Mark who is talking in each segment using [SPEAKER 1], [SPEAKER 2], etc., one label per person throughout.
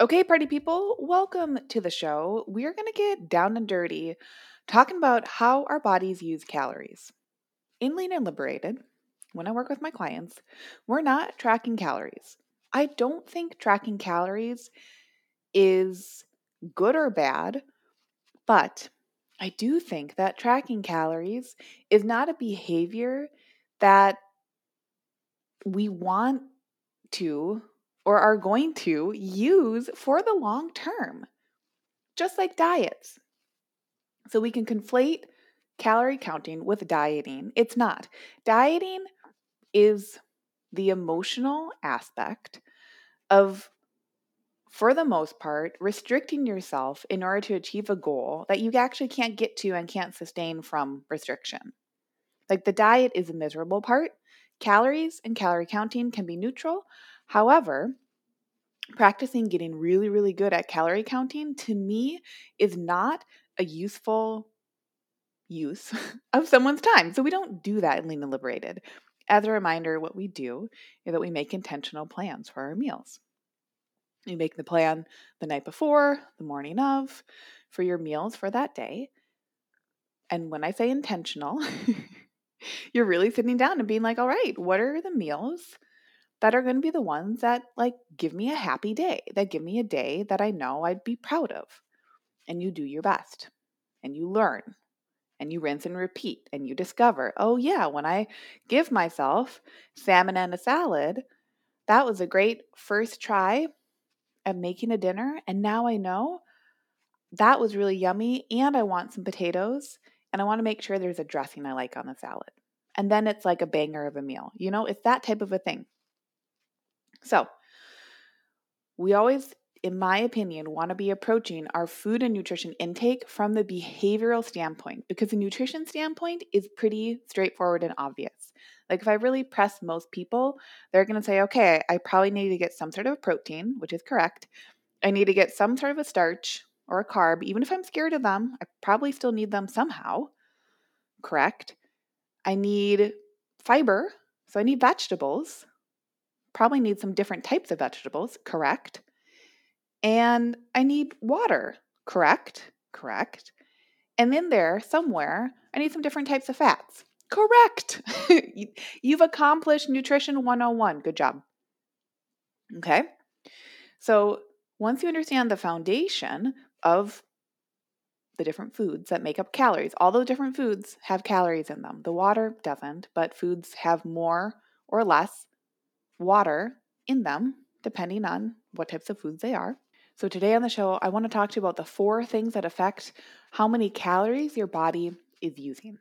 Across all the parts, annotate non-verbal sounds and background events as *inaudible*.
[SPEAKER 1] Okay, party people, welcome to the show. We're going to get down and dirty talking about how our bodies use calories. In Lean and Liberated, when I work with my clients, we're not tracking calories. I don't think tracking calories is good or bad, but I do think that tracking calories is not a behavior that we want to or are going to use for the long term, just like diets. So we can conflate calorie counting with dieting. It's not. Dieting is the emotional aspect of, for the most part, restricting yourself in order to achieve a goal that you actually can't get to and can't sustain from restriction. Like the diet is a miserable part. Calories and calorie counting can be neutral, However, practicing getting really, really good at calorie counting to me is not a useful use *laughs* of someone's time. So we don't do that in Lean and Liberated. As a reminder, what we do is that we make intentional plans for our meals. You make the plan the night before, the morning of, for your meals for that day. And when I say intentional, *laughs* you're really sitting down and being like, all right, what are the meals that are going to be the ones that like give me a happy day, that give me a day that I know I'd be proud of. And you do your best and you learn and you rinse and repeat and you discover, oh, yeah, when I give myself salmon and a salad, that was a great first try at making a dinner. And now I know that was really yummy. And I want some potatoes and I want to make sure there's a dressing I like on the salad. And then it's like a banger of a meal. You know, it's that type of a thing. So, we always, in my opinion, want to be approaching our food and nutrition intake from the behavioral standpoint because the nutrition standpoint is pretty straightforward and obvious. Like, if I really press most people, they're going to say, okay, I probably need to get some sort of protein, which is correct. I need to get some sort of a starch or a carb. Even if I'm scared of them, I probably still need them somehow. Correct. I need fiber. So I need vegetables probably need some different types of vegetables, correct? And I need water, correct? Correct. And then there, somewhere, I need some different types of fats. Correct. *laughs* You've accomplished Nutrition 101. Good job. Okay. So once you understand the foundation of the different foods that make up calories, all those different foods have calories in them. The water doesn't, but foods have more or less water in them, depending on what types of foods they are. So, today on the show, I want to talk to you about the four things that affect how many calories your body is using.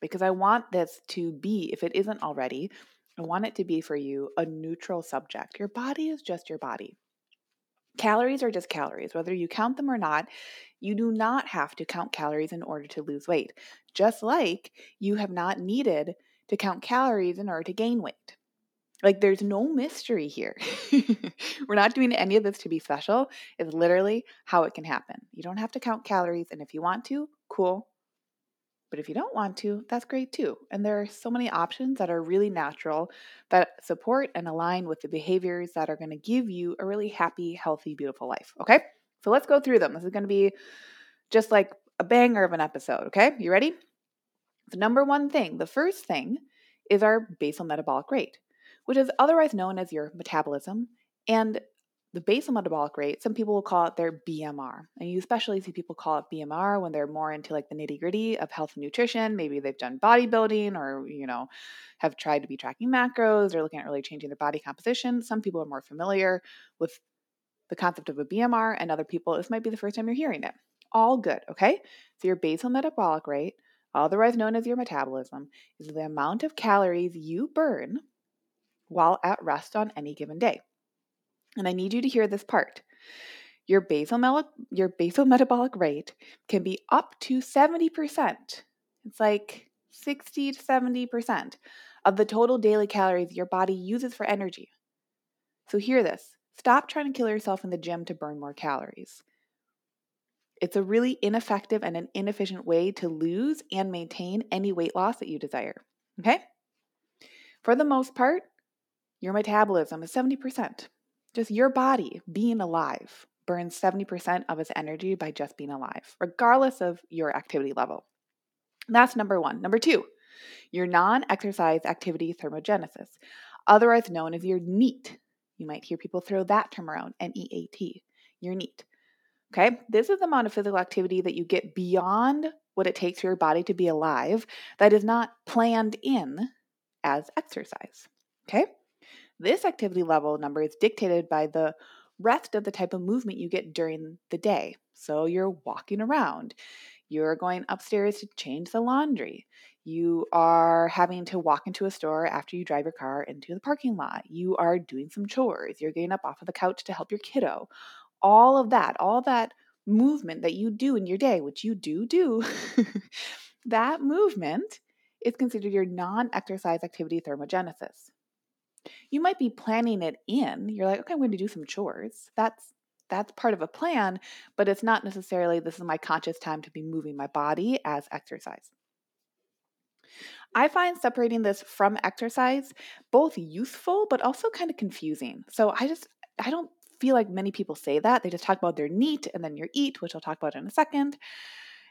[SPEAKER 1] Because I want this to be, if it isn't already, I want it to be for you a neutral subject. Your body is just your body. Calories are just calories, whether you count them or not. You do not have to count calories in order to lose weight, just like you have not needed to count calories in order to gain weight. Like there's no mystery here. *laughs* We're not doing any of this to be special. It's literally how it can happen. You don't have to count calories. And if you want to, cool. But if you don't want to, that's great too. And there are so many options that are really natural that support and align with the behaviors that are going to give you a really happy, healthy, beautiful life. Okay. So let's go through them. This is going to be just like a banger of an episode. Okay. You ready? The number one thing, the first thing is our basal metabolic rate which is otherwise known as your metabolism. And the basal metabolic rate, some people will call it their BMR. And you especially see people call it BMR when they're more into like the nitty gritty of health and nutrition. Maybe they've done bodybuilding or, you know, have tried to be tracking macros or looking at really changing their body composition. Some people are more familiar with the concept of a BMR, and other people, this might be the first time you're hearing it. All good, okay? So your basal metabolic rate, otherwise known as your metabolism, is the amount of calories you burn while at rest on any given day. And I need you to hear this part. your basal, your basal metabolic rate can be up to 70%. It's like 60 to 70% of the total daily calories your body uses for energy. So, hear this stop trying to kill yourself in the gym to burn more calories. It's a really ineffective and an inefficient way to lose and maintain any weight loss that you desire. Okay? For the most part, your metabolism is 70%. Just your body being alive burns 70% of its energy by just being alive, regardless of your activity level. That's number one. Number two, your non exercise activity thermogenesis, otherwise known as your NEAT. You might hear people throw that term around N E A T, your NEAT. Okay, this is the amount of physical activity that you get beyond what it takes for your body to be alive that is not planned in as exercise. Okay, this activity level number is dictated by the rest of the type of movement you get during the day. So you're walking around, you're going upstairs to change the laundry, you are having to walk into a store after you drive your car into the parking lot, you are doing some chores, you're getting up off of the couch to help your kiddo. All of that, all that movement that you do in your day, which you do do, *laughs* that movement is considered your non exercise activity thermogenesis. You might be planning it in. You're like, okay, I'm going to do some chores. That's that's part of a plan, but it's not necessarily this is my conscious time to be moving my body as exercise. I find separating this from exercise both useful but also kind of confusing. So I just I don't feel like many people say that. They just talk about their NEAT and then your EAT, which I'll talk about in a second,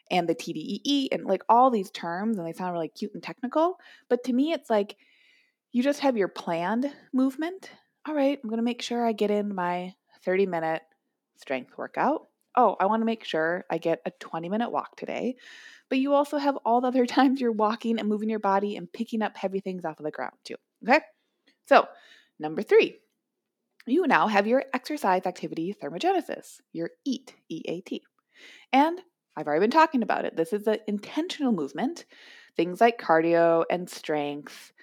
[SPEAKER 1] and the TDEE and like all these terms, and they sound really cute and technical. But to me, it's like you just have your planned movement. All right, I'm going to make sure I get in my 30 minute strength workout. Oh, I want to make sure I get a 20 minute walk today. But you also have all the other *laughs* times you're walking and moving your body and picking up heavy things off of the ground, too. Okay? So, number three, you now have your exercise activity thermogenesis, your EAT, EAT. And I've already been talking about it. This is an intentional movement, things like cardio and strength,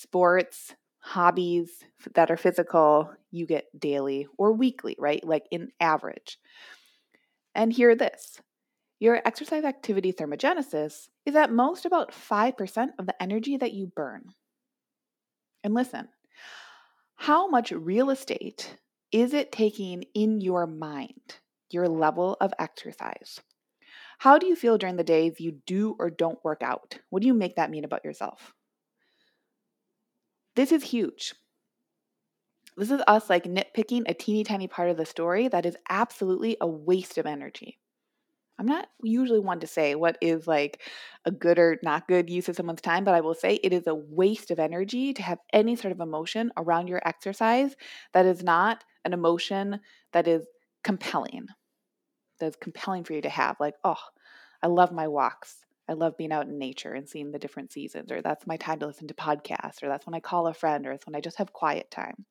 [SPEAKER 1] sports, hobbies that are physical, you get daily or weekly, right? Like in average. And hear this your exercise activity thermogenesis is at most about 5% of the energy that you burn. And listen, how much real estate is it taking in your mind, your level of exercise? How do you feel during the days you do or don't work out? What do you make that mean about yourself? This is huge. This is us like nitpicking a teeny tiny part of the story that is absolutely a waste of energy. I'm not usually one to say what is like a good or not good use of someone's time, but I will say it is a waste of energy to have any sort of emotion around your exercise that is not an emotion that is compelling, that is compelling for you to have. Like, oh, I love my walks. I love being out in nature and seeing the different seasons, or that's my time to listen to podcasts, or that's when I call a friend, or it's when I just have quiet time.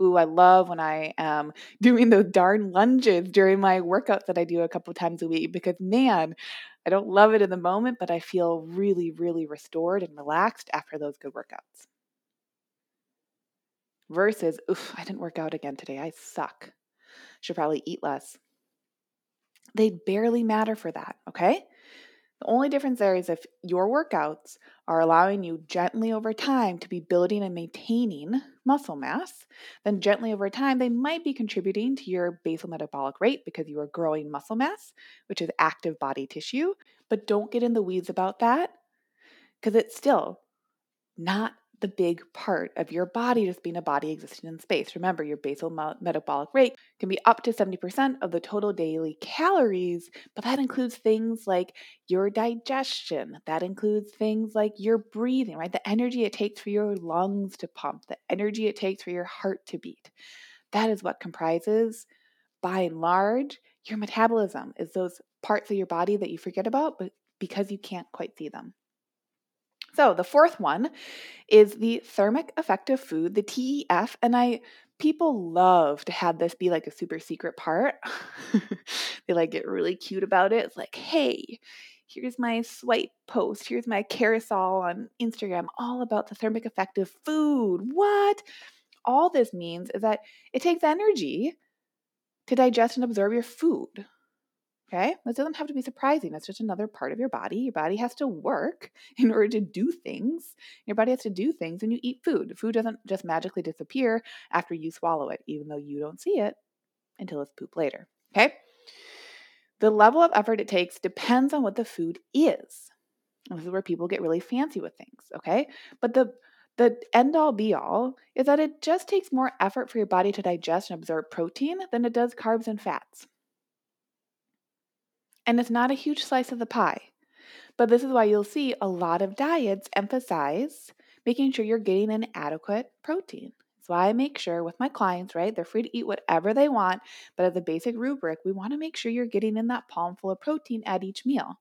[SPEAKER 1] Ooh, I love when I am *laughs* doing those darn lunges during my workouts that I do a couple times a week because, man, I don't love it in the moment, but I feel really, really restored and relaxed after those good workouts. Versus, oof, I didn't work out again today. I suck. Should probably eat less. They barely matter for that, okay? The only difference there is if your workouts are allowing you gently over time to be building and maintaining muscle mass, then gently over time they might be contributing to your basal metabolic rate because you are growing muscle mass, which is active body tissue. But don't get in the weeds about that because it's still not the big part of your body just being a body existing in space. Remember, your basal metabolic rate can be up to 70% of the total daily calories, but that includes things like your digestion. That includes things like your breathing, right? The energy it takes for your lungs to pump, the energy it takes for your heart to beat. That is what comprises, by and large, your metabolism, is those parts of your body that you forget about, but because you can't quite see them. So the fourth one is the thermic effect of food, the TEF, and I people love to have this be like a super secret part. *laughs* they like get really cute about it. It's like, hey, here's my swipe post, here's my carousel on Instagram, all about the thermic effect of food. What? All this means is that it takes energy to digest and absorb your food. Okay, this doesn't have to be surprising. It's just another part of your body. Your body has to work *laughs* in order to do things. Your body has to do things when you eat food. Food doesn't just magically disappear after you swallow it, even though you don't see it until it's poop later. Okay, the level of effort it takes depends on what the food is. This is where people get really fancy with things. Okay, but the the end all be all is that it just takes more effort for your body to digest and absorb protein than it does carbs and fats. And it's not a huge slice of the pie. But this is why you'll see a lot of diets emphasize making sure you're getting an adequate protein. That's why I make sure with my clients, right? They're free to eat whatever they want, but as a basic rubric, we want to make sure you're getting in that palm full of protein at each meal.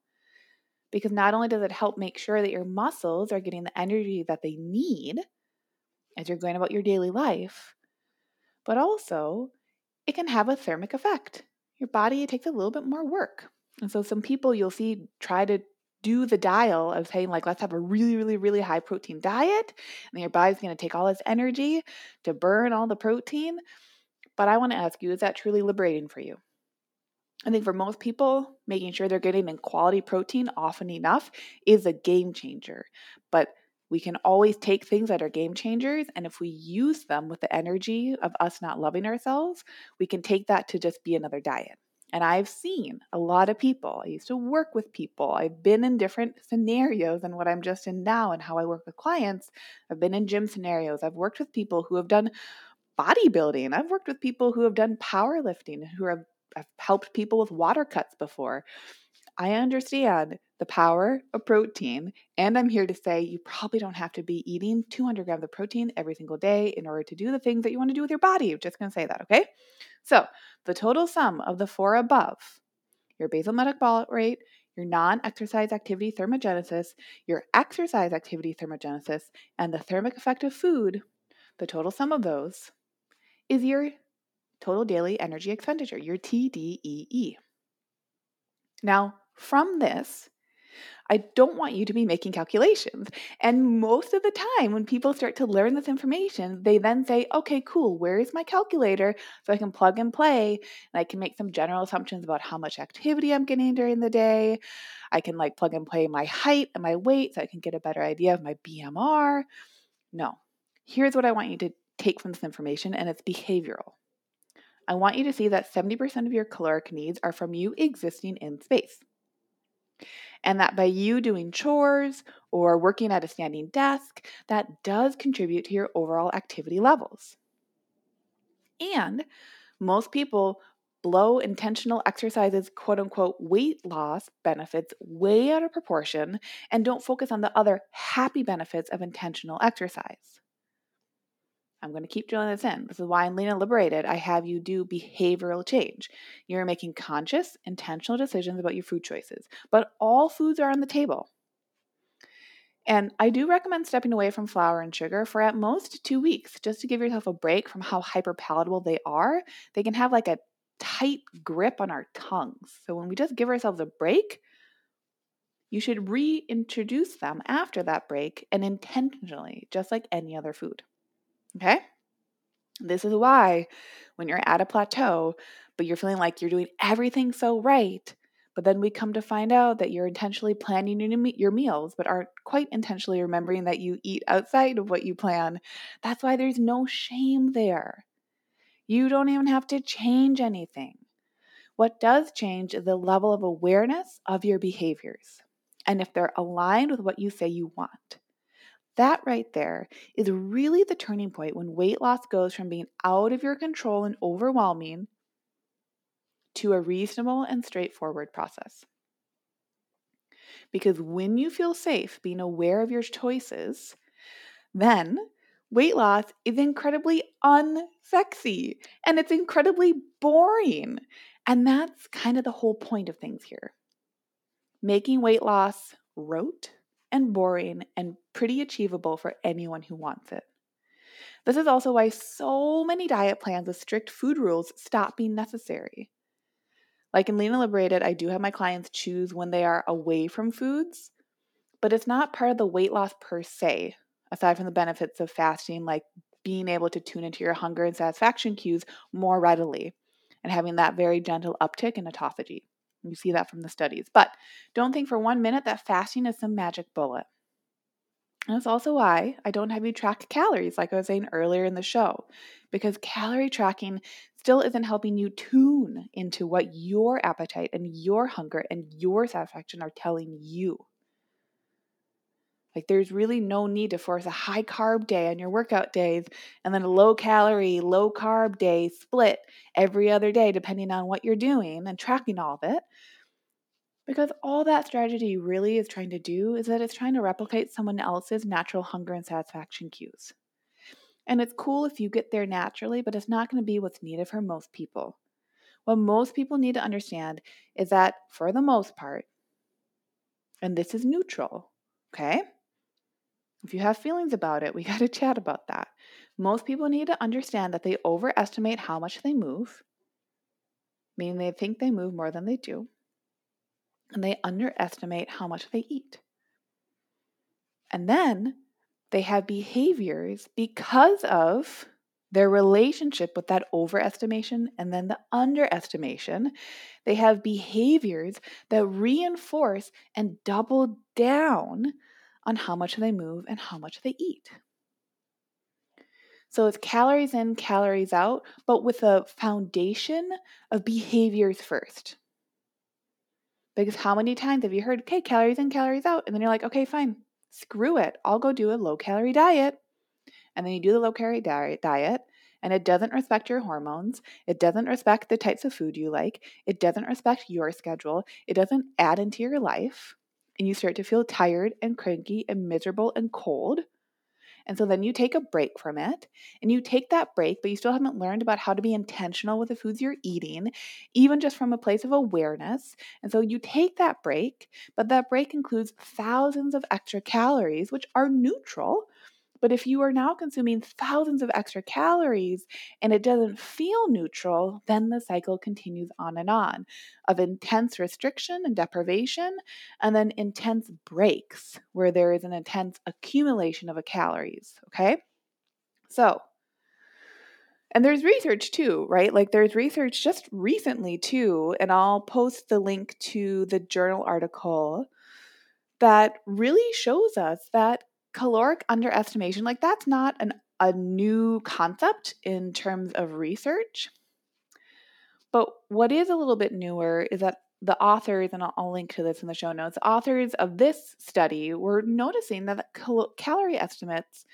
[SPEAKER 1] Because not only does it help make sure that your muscles are getting the energy that they need as you're going about your daily life, but also it can have a thermic effect. Your body takes a little bit more work. And so some people you'll see try to do the dial of saying like let's have a really really really high protein diet and your body's going to take all this energy to burn all the protein. But i want to ask you is that truly liberating for you? I think for most people making sure they're getting in quality protein often enough is a game changer. But we can always take things that are game changers and if we use them with the energy of us not loving ourselves we can take that to just be another diet and I've seen a lot of people. I used to work with people. I've been in different scenarios than what I'm just in now and how I work with clients. I've been in gym scenarios. I've worked with people who have done bodybuilding. I've worked with people who have done powerlifting, who have, have helped people with water cuts before. I understand the power of protein, and I'm here to say you probably don't have to be eating 200 grams of protein every single day in order to do the things that you want to do with your body. I'm just going to say that, okay? So, the total sum of the four above your basal metabolic rate, your non exercise activity thermogenesis, your exercise activity thermogenesis, and the thermic effect of food, the total sum of those is your total daily energy expenditure, your TDEE. Now, from this, I don't want you to be making calculations. And most of the time, when people start to learn this information, they then say, okay, cool, where is my calculator? So I can plug and play and I can make some general assumptions about how much activity I'm getting during the day. I can like plug and play my height and my weight so I can get a better idea of my BMR. No, here's what I want you to take from this information, and it's behavioral. I want you to see that 70% of your caloric needs are from you existing in space and that by you doing chores or working at a standing desk, that does contribute to your overall activity levels. And most people blow intentional exercises, quote unquote, weight loss benefits way out of proportion and don't focus on the other happy benefits of intentional exercise. I'm going to keep drilling this in. This is why in Lean and Liberated, I have you do behavioral change. You're making conscious, intentional decisions about your food choices, but all foods are on the table. And I do recommend stepping away from flour and sugar for at most two weeks just to give yourself a break from how hyper palatable they are. They can have like a tight grip on our tongues. So when we just give ourselves a break, you should reintroduce them after that break and intentionally, just like any other food. Okay? This is why when you're at a plateau, but you're feeling like you're doing everything so right, but then we come to find out that you're intentionally planning your meals, but aren't quite intentionally remembering that you eat outside of what you plan. That's why there's no shame there. You don't even have to change anything. What does change is the level of awareness of your behaviors and if they're aligned with what you say you want. That right there is really the turning point when weight loss goes from being out of your control and overwhelming to a reasonable and straightforward process. Because when you feel safe being aware of your choices, then weight loss is incredibly unsexy and it's incredibly boring. And that's kind of the whole point of things here. Making weight loss rote and boring and pretty achievable for anyone who wants it. This is also why so many diet plans with strict food rules stop being necessary. Like in Lean and Liberated, I do have my clients choose when they are away from foods, but it's not part of the weight loss per se, aside from the benefits of fasting, like being able to tune into your hunger and satisfaction cues more readily and having that very gentle uptick in autophagy. You see that from the studies. But don't think for one minute that fasting is some magic bullet. And that's also why I don't have you track calories, like I was saying earlier in the show, because calorie tracking still isn't helping you tune into what your appetite and your hunger and your satisfaction are telling you. Like, there's really no need to force a high carb day on your workout days and then a low calorie, low carb day split every other day, depending on what you're doing and tracking all of it. Because all that strategy really is trying to do is that it's trying to replicate someone else's natural hunger and satisfaction cues. And it's cool if you get there naturally, but it's not going to be what's needed for most people. What most people need to understand is that for the most part, and this is neutral, okay? If you have feelings about it, we *laughs* got to chat about that. Most people need to understand that they overestimate how much they move, meaning they think they move more than they do, and they underestimate how much they eat. And then they have behaviors because of their relationship with that overestimation and then the underestimation. They have behaviors that reinforce and double down on how much they move and how much they eat. So it's calories in, calories out, but with a foundation of behaviors first. Because how many times have you heard, okay, calories in, calories out? And then you're like, okay, fine, screw it. I'll go do a low calorie diet. And then you do the low calorie diet, and it doesn't respect your hormones. It doesn't respect the types of food you like. It doesn't respect your schedule. It doesn't add into your life and you start to feel tired and cranky and miserable and cold. And so then you take a break from it and you take that break, but you still haven't learned about how to be intentional with the foods you're eating, even just from a place of awareness. And so you take that break, but that break includes thousands of extra calories, which are neutral but if you are now consuming thousands of extra calories and it doesn't feel neutral, then the cycle continues on and on of intense restriction and deprivation, and then intense breaks where there is an intense accumulation of calories. Okay? So, and there's research too, right? Like there's research just recently too, and I'll post the link to the journal article that really shows us that caloric underestimation, like that's not an, a new concept in terms of research. But what is a little bit newer is that the authors, and I'll, I'll link to this in the show notes, authors of this study were noticing that cal- calorie estimates,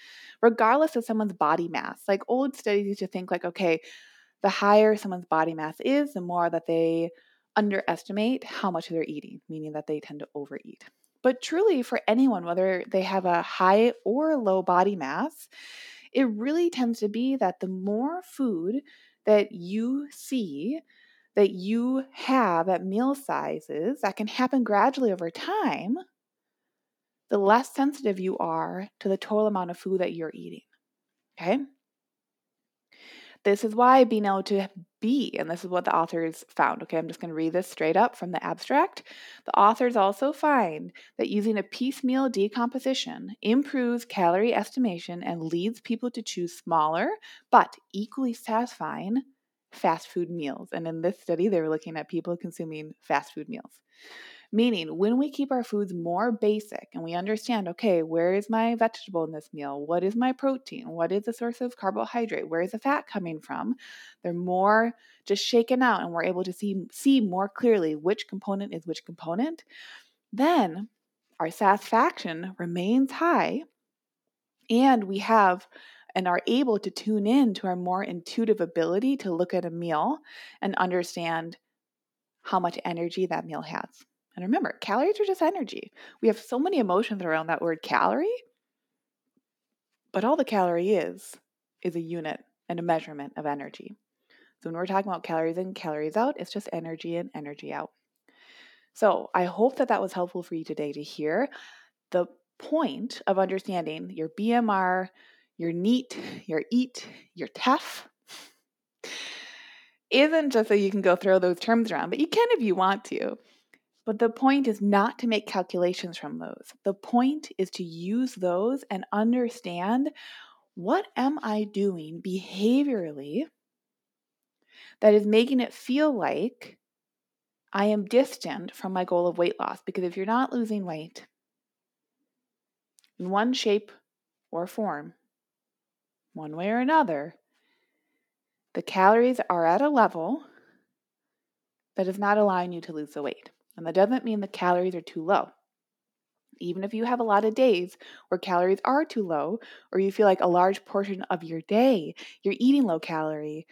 [SPEAKER 1] regardless of someone's body mass, like old studies used to think like, okay, the higher someone's body mass is, the more that they underestimate how much they're eating, meaning that they tend to overeat. But truly, for anyone, whether they have a high or low body mass, it really tends to be that the more food that you see, that you have at meal sizes that can happen gradually over time, the less sensitive you are to the total amount of food that you're eating. Okay? This is why being able to be, and this is what the authors found. Okay, I'm just going to read this straight up from the abstract. The authors also find that using a piecemeal decomposition improves calorie estimation and leads people to choose smaller but equally satisfying fast food meals. And in this study, they were looking at people consuming fast food meals. Meaning, when we keep our foods more basic and we understand, okay, where is my vegetable in this meal? What is my protein? What is the source of carbohydrate? Where is the fat coming from? They're more just shaken out and we're able to see, see more clearly which component is which component. Then our satisfaction remains high and we have and are able to tune in to our more intuitive ability to look at a meal and understand how much energy that meal has. And remember, calories are just energy. We have so many emotions around that word calorie, but all the calorie is is a unit and a measurement of energy. So when we're talking about calories in, calories out, it's just energy in, energy out. So I hope that that was helpful for you today to hear the point of understanding your BMR, your NEAT, your EAT, your TEF isn't just so you can go throw those terms around, but you can if you want to. But the point is not to make calculations from those. The point is to use those and understand what am I doing behaviorally that is making it feel like I am distant from my goal of weight loss. Because if you're not losing weight in one shape or form, one way or another, the calories are at a level that is not allowing you to lose the weight. And that doesn't mean the calories are too low. Even if you have a lot of days where calories are too low, or you feel like a large portion of your day you're eating low calorie,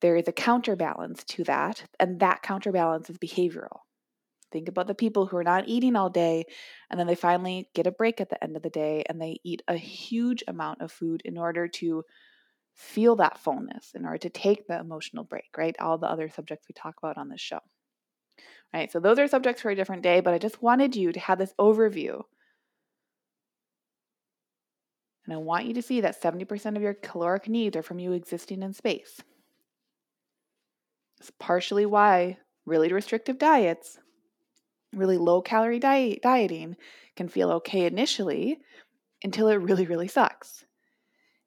[SPEAKER 1] there is a counterbalance to that, and that counterbalance is behavioral. Think about the people who are not eating all day and then they finally get a break at the end of the day and they eat a huge amount of food in order to feel that fullness, in order to take the emotional break, right? All the other subjects we talk about on this show. So those are subjects for a different day, but I just wanted you to have this overview. And I want you to see that 70% of your caloric needs are from you existing in space. It's partially why really restrictive diets, really low calorie diet, dieting can feel okay initially until it really, really sucks.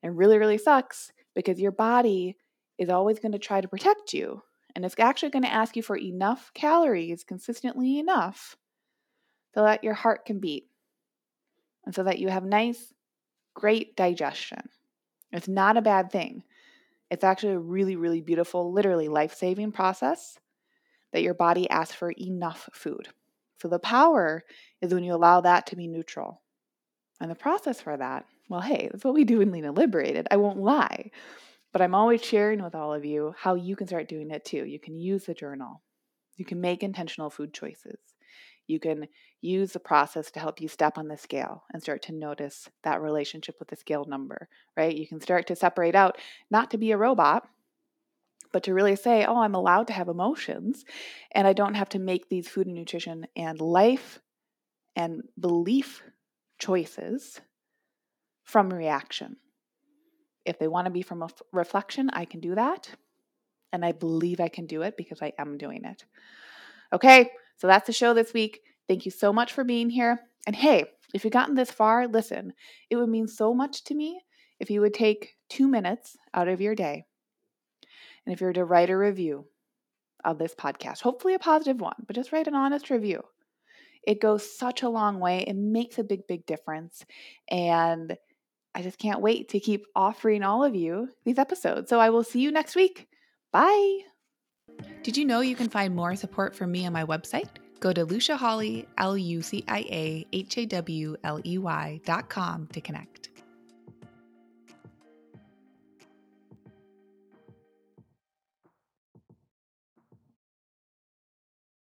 [SPEAKER 1] And really, really sucks because your body is always going to try to protect you. And it's actually going to ask you for enough calories consistently enough so that your heart can beat and so that you have nice, great digestion. It's not a bad thing. It's actually a really, really beautiful, literally life saving process that your body asks for enough food. So the power is when you allow that to be neutral. And the process for that, well, hey, that's what we do in Lean and Liberated. I won't lie. But I'm always sharing with all of you how you can start doing it too. You can use the journal, you can make intentional food choices. You can use the process to help you step on the scale and start to notice that relationship with the scale number, right? You can start to separate out, not to be a robot, but to really say, oh, I'm allowed to have emotions and I don't have to make these food and nutrition and life and belief choices from reaction. If they want to be from a reflection, I can do that. And I believe I can do it because I am doing it. Okay, so that's the show this week. Thank you so much for being here. And hey, if you've gotten this far, listen, it would mean so much to me if you would take two minutes out of your day and if you were to write a review of this podcast, hopefully a positive one, but just write an honest review. It goes such a long way. It makes a big, big difference. And I just can't wait to keep offering all of you these episodes. So I will see you next week. Bye.
[SPEAKER 2] Did you know you can find more support from me on my website? Go to Lucia Hawley, L U C I A H A W L E Y dot com to connect.